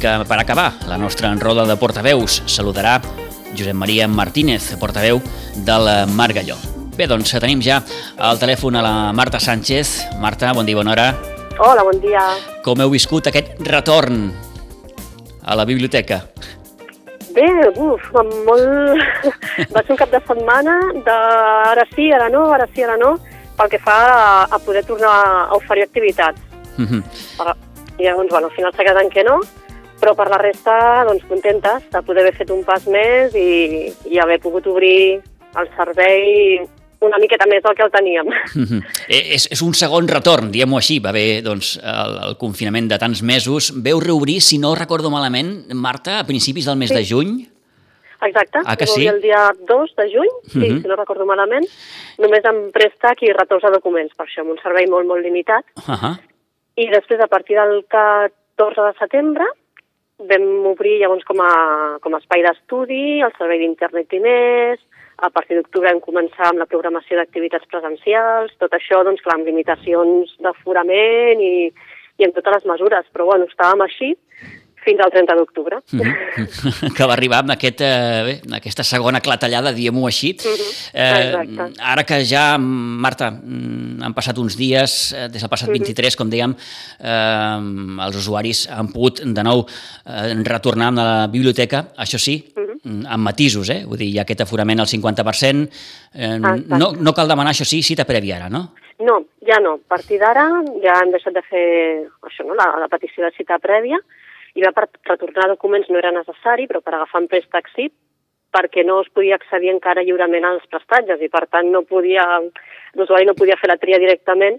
que, per acabar la nostra enroda de portaveus, saludarà Josep Maria Martínez, portaveu del Margalló. Bé, doncs tenim ja al telèfon a la Marta Sánchez. Marta, bon dia, bona hora. Hola, bon dia. Com heu viscut aquest retorn a la biblioteca? Bé, uf, molt... va ser un cap de setmana de ara sí, ara no, ara sí, ara no, pel que fa a, a poder tornar a oferir activitats. Mm -hmm. Per, I llavors, bueno, al final s'ha quedat en que no, però per la resta, doncs, contentes de poder haver fet un pas més i, i haver pogut obrir el servei una miqueta més del que el teníem. Mm -hmm. és, és un segon retorn, diguem-ho així. Va haver doncs, el, el confinament de tants mesos. Veu reobrir, si no recordo malament, Marta, a principis del mes Sí. de juny? Exacte, Ah, que sí? el dia 2 de juny, sí, Mhm. si no recordo malament, només amb préstec i retorns de documents, per això, amb un servei molt, molt limitat. Uh -huh. I després, a partir del 14 de setembre, vam obrir llavors com a, com a espai d'estudi, el servei d'internet i més, a partir d'octubre vam començar amb la programació d'activitats presencials, tot això, doncs, clar, amb limitacions d'aforament i, i amb totes les mesures, però bueno, estàvem així fins al 30 d'octubre. Mhm. que va arribar amb aquest, eh, bé, aquesta segona clatellada, diguem-ho així. Eh, exacte. ara que ja, Marta, mm, han passat uns dies, eh, des del passat 23, com dèiem, eh, els usuaris han pogut de nou eh, retornar a la biblioteca, això sí, mm, amb matisos, eh? Vull dir, hi ha aquest aforament al 50%, eh, Exacte. no, no cal demanar, això sí, cita prèvia ara, no? No, ja no. A partir d'ara ja hem deixat de fer això, no? la, la petició de cita prèvia i va per retornar documents no era necessari, però per agafar en préstec sí, perquè no es podia accedir encara lliurement als prestatges i per tant no podia, l'usuari no podia fer la tria directament,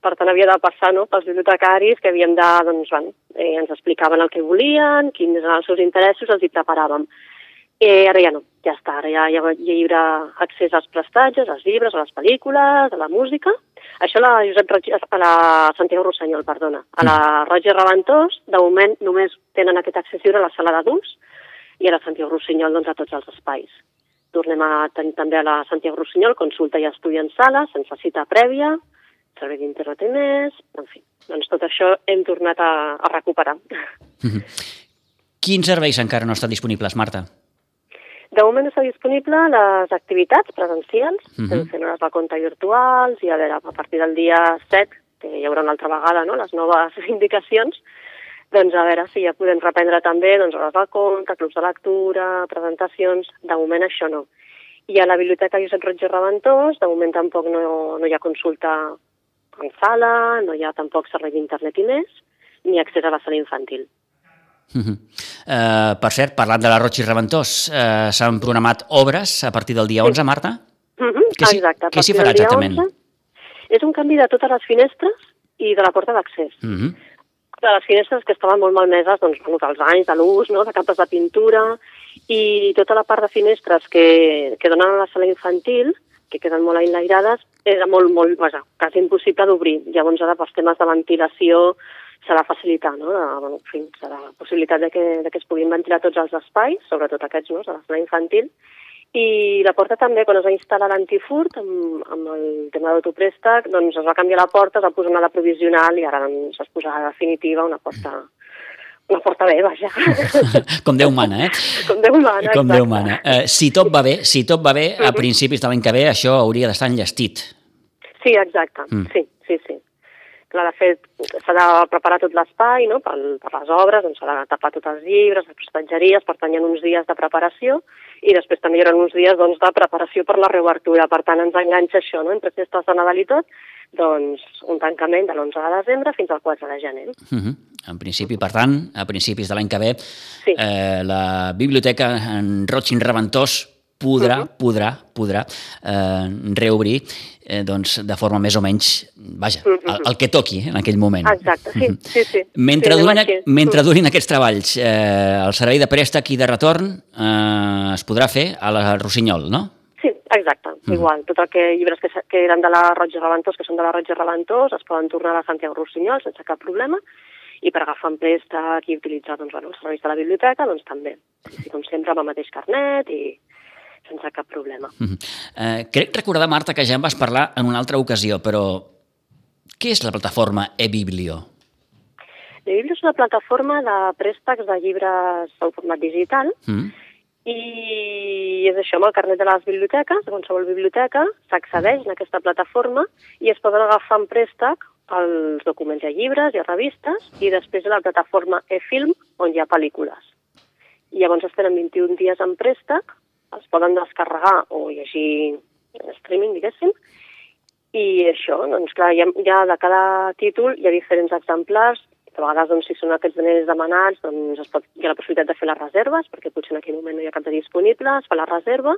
per tant havia de passar no, pels bibliotecaris que havien de, doncs, bueno, eh, ens explicaven el que volien, quins eren els seus interessos, els hi preparàvem. Eh, ara ja no, ja està, ara ja hi ha lliure accés als prestatges, als llibres, a les pel·lícules, a la música. Això la, Josep a la Santiago Rossanyol, perdona. A la Roger Reventós, de moment només tenen aquest accés lliure a la sala d'adults i a la Santiago Rossinyol doncs, a tots els espais. Tornem a tenir també a la Santiago Rossinyol consulta i estudi en sala, sense cita prèvia, servei d'internet i més, en fi. Doncs tot això hem tornat a, a recuperar. Quins serveis encara no estan disponibles, Marta? De moment està disponible les activitats presencials, Mhm. estem fent hores de compte virtuals i a veure, a partir del dia 7, que hi haurà una altra vegada no? les noves indicacions, doncs a veure si ja podem reprendre també doncs, hores de compte, clubs de lectura, presentacions, de moment això no. I a la Biblioteca Josep Roig i Reventós, de moment tampoc no, no hi ha consulta en sala, no hi ha tampoc servei d'internet i més, ni accés a la sala infantil. Uh eh, per cert, parlant de la Roig i Reventós, eh, s'han programat obres a partir del dia 11, Marta? Mhm, Què s'hi- Exacte. què s'hi farà exactament? 11 És un canvi de totes les finestres i de la porta d'accés. Uh -huh. De les finestres que estaven molt malmeses doncs, bueno, dels anys, de l'ús, no? de capes de pintura, i tota la part de finestres que, que donen a la sala infantil, que queden molt enlairades, era molt, molt, vaja, quasi impossible d'obrir. Llavors ara pels temes de ventilació s'ha de facilitar, no? De, bueno, en fi, la possibilitat de que, de que es puguin ventilar tots els espais, sobretot aquests, no?, de la sala infantil, i la porta també, quan es va instal·lar l'antifurt, amb, amb el tema d'autoprèstec, doncs es va canviar la porta, es va posar una de provisional i ara doncs, es posarà definitiva una porta, una porta bé, vaja. Com Déu mana, eh? Com Déu mana, Com exacte. Déu mana. Eh, si tot va bé, si tot va bé, a Mhm. principis de l'any que ve això hauria d'estar enllestit. Sí, exacte, Mm. sí, sí, sí. Clar, de fet, s'ha de preparar tot l'espai, no?, per, per les obres, doncs s'ha de tapar tots els llibres, les prestatgeries, per tant hi ha uns dies de preparació, i després també hi haurà uns dies doncs, de preparació per la reobertura. Per tant, ens enganxa això, no?, entre festes de Nadal i tot, doncs un tancament de l'11 de desembre fins al 4 de gener. Uh -huh. En principi, per tant, a principis de l'any que ve, Sí. eh, la biblioteca en Roig i Reventós podrà, podrà, podrà eh, reobrir eh, doncs, de forma més o menys, vaja, el, el que toqui eh, en aquell moment. Exacte, sí, sí, sí. Mentre, sí, durin, així. mentre Mm. durin aquests treballs, eh, el servei de préstec i de retorn eh, es podrà fer a la Rossinyol, no? Sí, exacte, Mhm. igual. Tot el que llibres que, que eren de la Roig i Reventós, que són de la Roig i Reventós, es poden tornar a la Santiago Rossinyol sense cap problema, i per agafar en préstec i utilitzar doncs, bueno, els serveis de la biblioteca, doncs també. Sí, com sempre, amb el mateix carnet i sense cap problema. Mhm. Eh, crec recordar, Marta, que ja en vas parlar en una altra ocasió, però què és la plataforma eBiblio? Biblio és una plataforma de préstecs de llibres en format digital Mm. i és això, amb el carnet de les biblioteques, de qualsevol biblioteca, s'accedeix en aquesta plataforma i es poden agafar en préstec els documents i llibres i revistes i després a la plataforma eFilm on hi ha pel·lícules. I llavors es tenen 21 dies en préstec, es poden descarregar o llegir en streaming, diguéssim, i això, doncs clar, hi ha de cada títol hi ha diferents exemplars, de vegades, doncs, si són aquests diners demanats, doncs es pot, hi ha la possibilitat de fer les reserves, perquè potser en aquell moment no hi ha cap de disponible, es fa la reserva,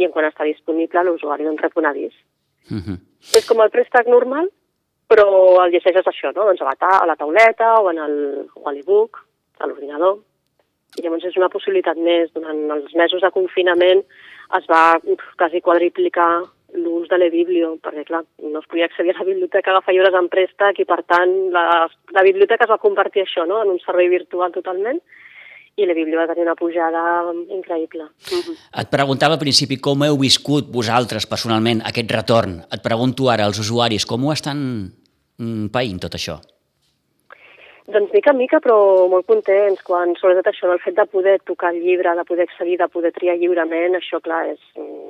i en quan està disponible l'usuari doncs rep un avís. Mm -hmm. És com el préstec normal, però el llegeixes això, no? Doncs a la, ta a la tauleta o en el, o a l'e-book, a l'ordinador. I llavors és una possibilitat més. Durant els mesos de confinament es va uf, quasi quadriplicar l'ús de l'e-biblio, perquè clar, no es podia accedir a la biblioteca agafar llibres en préstec i per tant la, la biblioteca es va convertir això, no?, en un servei virtual totalment i la Bíblia va tenir una pujada increïble. Mm -hmm. Et preguntava al principi com heu viscut vosaltres personalment aquest retorn. Et pregunto ara als usuaris com ho estan mm, païnt tot això. Doncs mica en mica, però molt contents, quan sobretot això, el fet de poder tocar el llibre, de poder accedir, de poder triar lliurement, això, clar, és,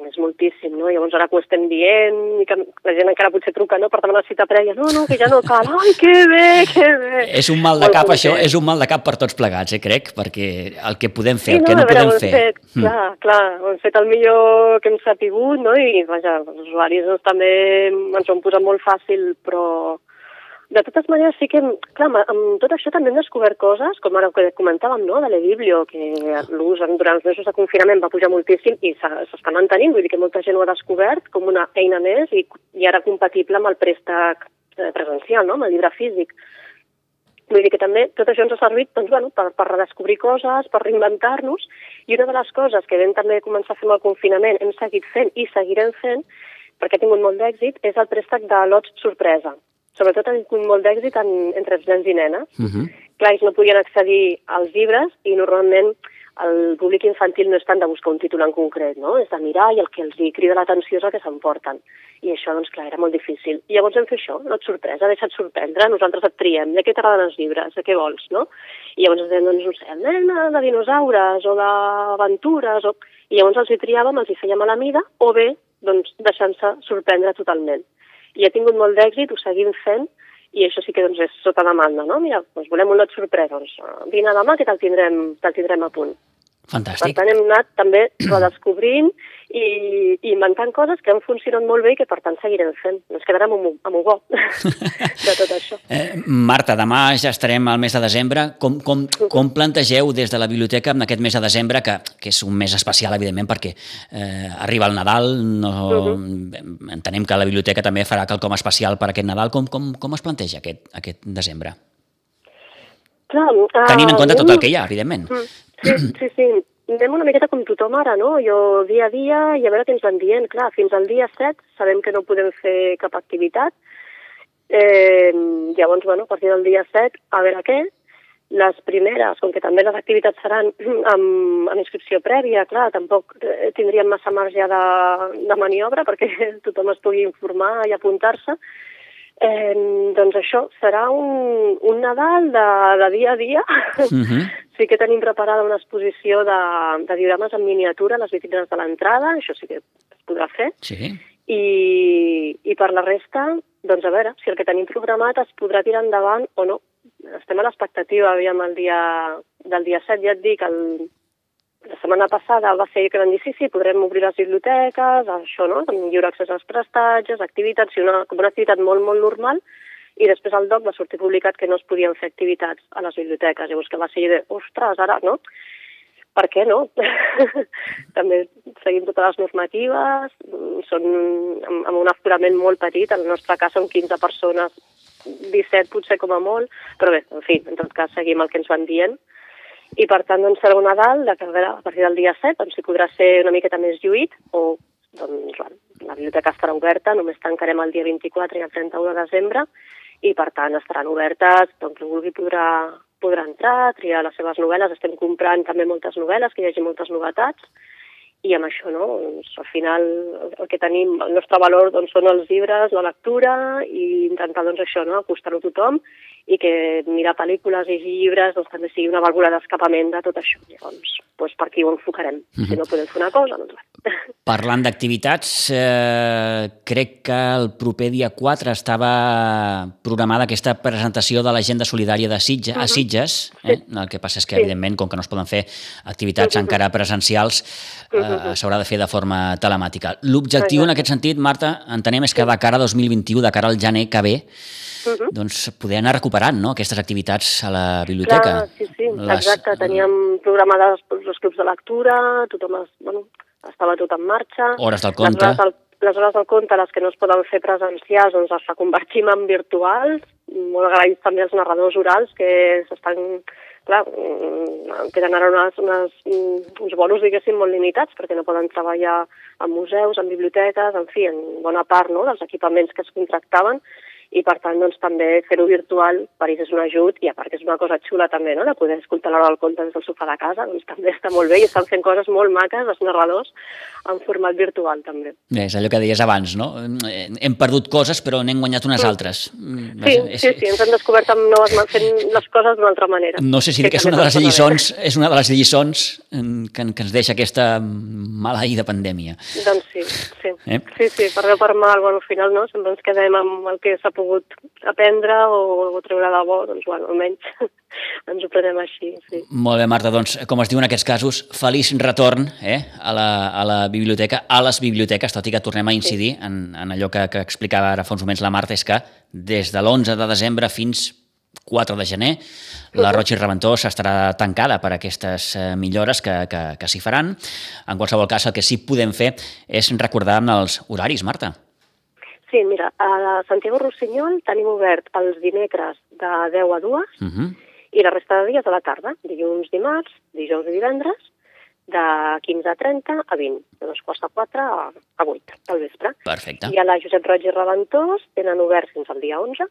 és moltíssim, no? Llavors ara que ho estem dient, i que la gent encara potser truca, no?, per demanar cita prèvia, no, no, que ja no cal, ai, que bé, que bé! És un mal de cap, això, és un mal de cap per tots plegats, eh, crec, perquè el que podem fer, sí, el que no, no veure, podem fer... Fet, mm. Clar, clar, hem fet el millor que hem sapigut, no?, i, vaja, els usuaris doncs, també ens ho han posat molt fàcil, però de totes maneres, sí que, clar, amb tot això també hem descobert coses, com ara que comentàvem, no?, de l'e-biblio, que l'ús durant els mesos de confinament va pujar moltíssim i s'està mantenint, vull dir que molta gent ho ha descobert com una eina més i, i ara compatible amb el préstec presencial, no?, amb el llibre físic. Vull dir que també tot això ens ha servit doncs, bueno, per, per redescobrir coses, per reinventar-nos, i una de les coses que vam també començar a fer amb el confinament, hem seguit fent i seguirem fent, perquè ha tingut molt d'èxit, és el préstec de lots sorpresa sobretot ha tingut molt d'èxit entre els nens i nenes. Uh -huh. Clar, ells no podien accedir als llibres i normalment el públic infantil no és tant de buscar un títol en concret, no? És de mirar i el que els hi crida l'atenció és el que s'emporten. I això, doncs, clar, era molt difícil. I llavors vam fer això, no et sorpresa, deixa't sorprendre, nosaltres et triem, de què t'agraden els llibres, de què vols, no? I llavors ens deien, doncs, no sé, el nen de dinosaures o d'aventures, o... i llavors els hi triàvem, els hi fèiem a la mida, o bé, doncs, deixant-se sorprendre totalment i ha tingut molt d'èxit, ho seguim fent, i això sí que doncs, és sota demanda, no? Mira, doncs volem un lot sorpresa, doncs vine demà que te'l tindrem, te tindrem a punt. Fantàstic. Per tant, hem anat també redescobrint i, i inventant coses que han funcionat molt bé i que, per tant, seguirem fent. Ens quedarem amb, amb un go de tot això. Eh, Marta, demà ja estarem al mes de desembre. Com, com, com plantegeu des de la biblioteca en aquest mes de desembre, que, que és un mes especial, evidentment, perquè eh, arriba el Nadal, no, uh -huh. entenem que la biblioteca també farà quelcom especial per aquest Nadal. Com, com, com es planteja aquest, aquest desembre? Clar, uh, Tenint en compte tot el que hi ha, evidentment. Sí, sí, sí. Anem una miqueta com tothom ara, no? Jo dia a dia i a veure què ens van dient. Clar, fins al dia 7 sabem que no podem fer cap activitat. Eh, llavors, bueno, a partir del dia 7, a veure què. Les primeres, com que també les activitats seran amb, amb inscripció prèvia, clar, tampoc eh, tindríem massa marge de, de maniobra perquè tothom es pugui informar i apuntar-se. Eh, doncs això serà un, un Nadal de, de dia a dia. Uh -huh. Sí que tenim preparada una exposició de, de diorames en miniatura a les vitrines de l'entrada, això sí que es podrà fer. Sí. I, I per la resta, doncs a veure, si el que tenim programat es podrà tirar endavant o no. Estem a l'expectativa, aviam, el dia, del dia 7, ja et dic, el, la setmana passada va ser que van dir sí, sí, podrem obrir les biblioteques, això, no?, amb lliure accés als prestatges, activitats, i una, com una activitat molt, molt normal, i després el DOC va sortir publicat que no es podien fer activitats a les biblioteques. Llavors que va ser de, ostres, ara, no? Per què no? També seguim totes les normatives, són amb, un aforament molt petit, en el nostre cas són 15 persones, 17 potser com a molt, però bé, en fi, en tot cas seguim el que ens van dient. I per tant, doncs, serà un Nadal de que a partir del dia 7 doncs, hi podrà ser una miqueta més lluït o doncs, la biblioteca estarà oberta, només tancarem el dia 24 i el 31 de desembre i per tant estaran obertes, doncs qui vulgui podrà, podrà entrar, triar les seves novel·les, estem comprant també moltes novel·les, que hi hagi moltes novetats i amb això, no? Doncs, al final el que tenim, el nostre valor doncs, són els llibres, la lectura i intentar doncs, això, no? acostar-ho a tothom i que mirar pel·lícules i llibres doncs, també sigui una vàlvula d'escapament de tot això. Llavors, doncs, per aquí ho enfocarem. Mm -hmm. Si no podem fer una cosa, doncs Parlant d'activitats, eh, crec que el proper dia 4 estava programada aquesta presentació de l'agenda solidària de Sitges, uh -huh. a Sitges. Eh? El que passa és que, sí. evidentment, com que no es poden fer activitats uh -huh. encara presencials, eh, uh -huh. S'haurà de fer de forma telemàtica. L'objectiu, en aquest sentit, Marta, entenem, és que de cara a 2021, de cara al gener que ve, uh -huh. doncs poder anar recuperant no? aquestes activitats a la biblioteca. Clar, sí, sí, Les... exacte. Teníem programades els clubs de lectura, tothom es, bueno, estava tot en marxa. Hores del conte. Les hores del, les hores del conte, les que no es poden fer presencials, doncs les reconvertim en virtuals. Molt agraïts també als narradors orals que s'estan clar, mm, queden ara unes, unes, uns bolos, diguéssim, molt limitats, perquè no poden treballar en museus, en biblioteques, en fi, en bona part no, dels equipaments que es contractaven, i per tant doncs, també fer-ho virtual per ells és un ajut i a part que és una cosa xula també, no? de poder escoltar l'hora del conte des del sofà de casa, doncs també està molt bé i estan fent coses molt maques els narradors en format virtual també. Bé, és allò que deies abans, no? Hem perdut coses però n'hem guanyat unes mm. altres. Mm, sí, és, sí, sí, ens hem descobert amb noves, fent les coses d'una altra manera. No sé si que, que és una de les lliçons, és una de les lliçons que, que ens deixa aquesta maleïda pandèmia. Doncs sí, sí. Eh? Sí, sí, per bé per mal, bueno, al final no, sempre ens quedem amb el que s'ha pogut aprendre o, o treure de bo, doncs, bueno, almenys ens ho prenem així, sí. Molt bé, Marta, doncs, com es diu en aquests casos, feliç retorn eh, a, la, a la biblioteca, a les biblioteques, tot i que tornem a incidir sí. en, en allò que, que explicava ara fa uns moments la Marta, és que des de l'11 de desembre fins 4 de gener, la Roig i Reventós estarà tancada per aquestes eh, millores que, que, que s'hi faran. En qualsevol cas, el que sí podem fer és recordar els horaris, Marta. Sí, mira, a Santiago Rossinyol tenim obert els dimecres de 10 a 2 uh -huh. i la resta de dies a la tarda, dilluns, dimarts, dijous i divendres, de 15 a 30 a 20, de dos quarts de 4 a, a 8 del vespre. Perfecte. I a la Josep Roig i Reventós tenen obert fins al dia 11,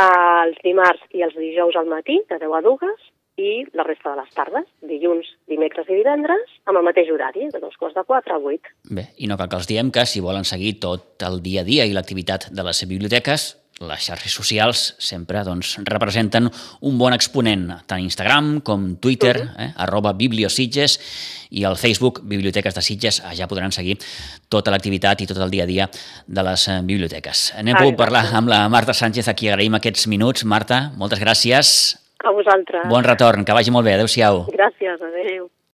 els dimarts i els dijous al matí, de 10 a 2, i la resta de les tardes, dilluns, dimecres i divendres, amb el mateix horari, de dos quarts de quatre a vuit. Bé, i no cal que els diem que si volen seguir tot el dia a dia i l'activitat de les biblioteques, les xarxes socials sempre doncs, representen un bon exponent, tant Instagram com Twitter, eh, arroba Bibliositges, i al Facebook Biblioteques de Sitges, allà podran seguir tota l'activitat i tot el dia a dia de les eh, biblioteques. Anem a parlar amb la Marta Sánchez, a qui agraïm aquests minuts. Marta, moltes gràcies. A vosaltres. Bon retorn, que vagi molt bé. Adéu-siau. Gràcies, adéu.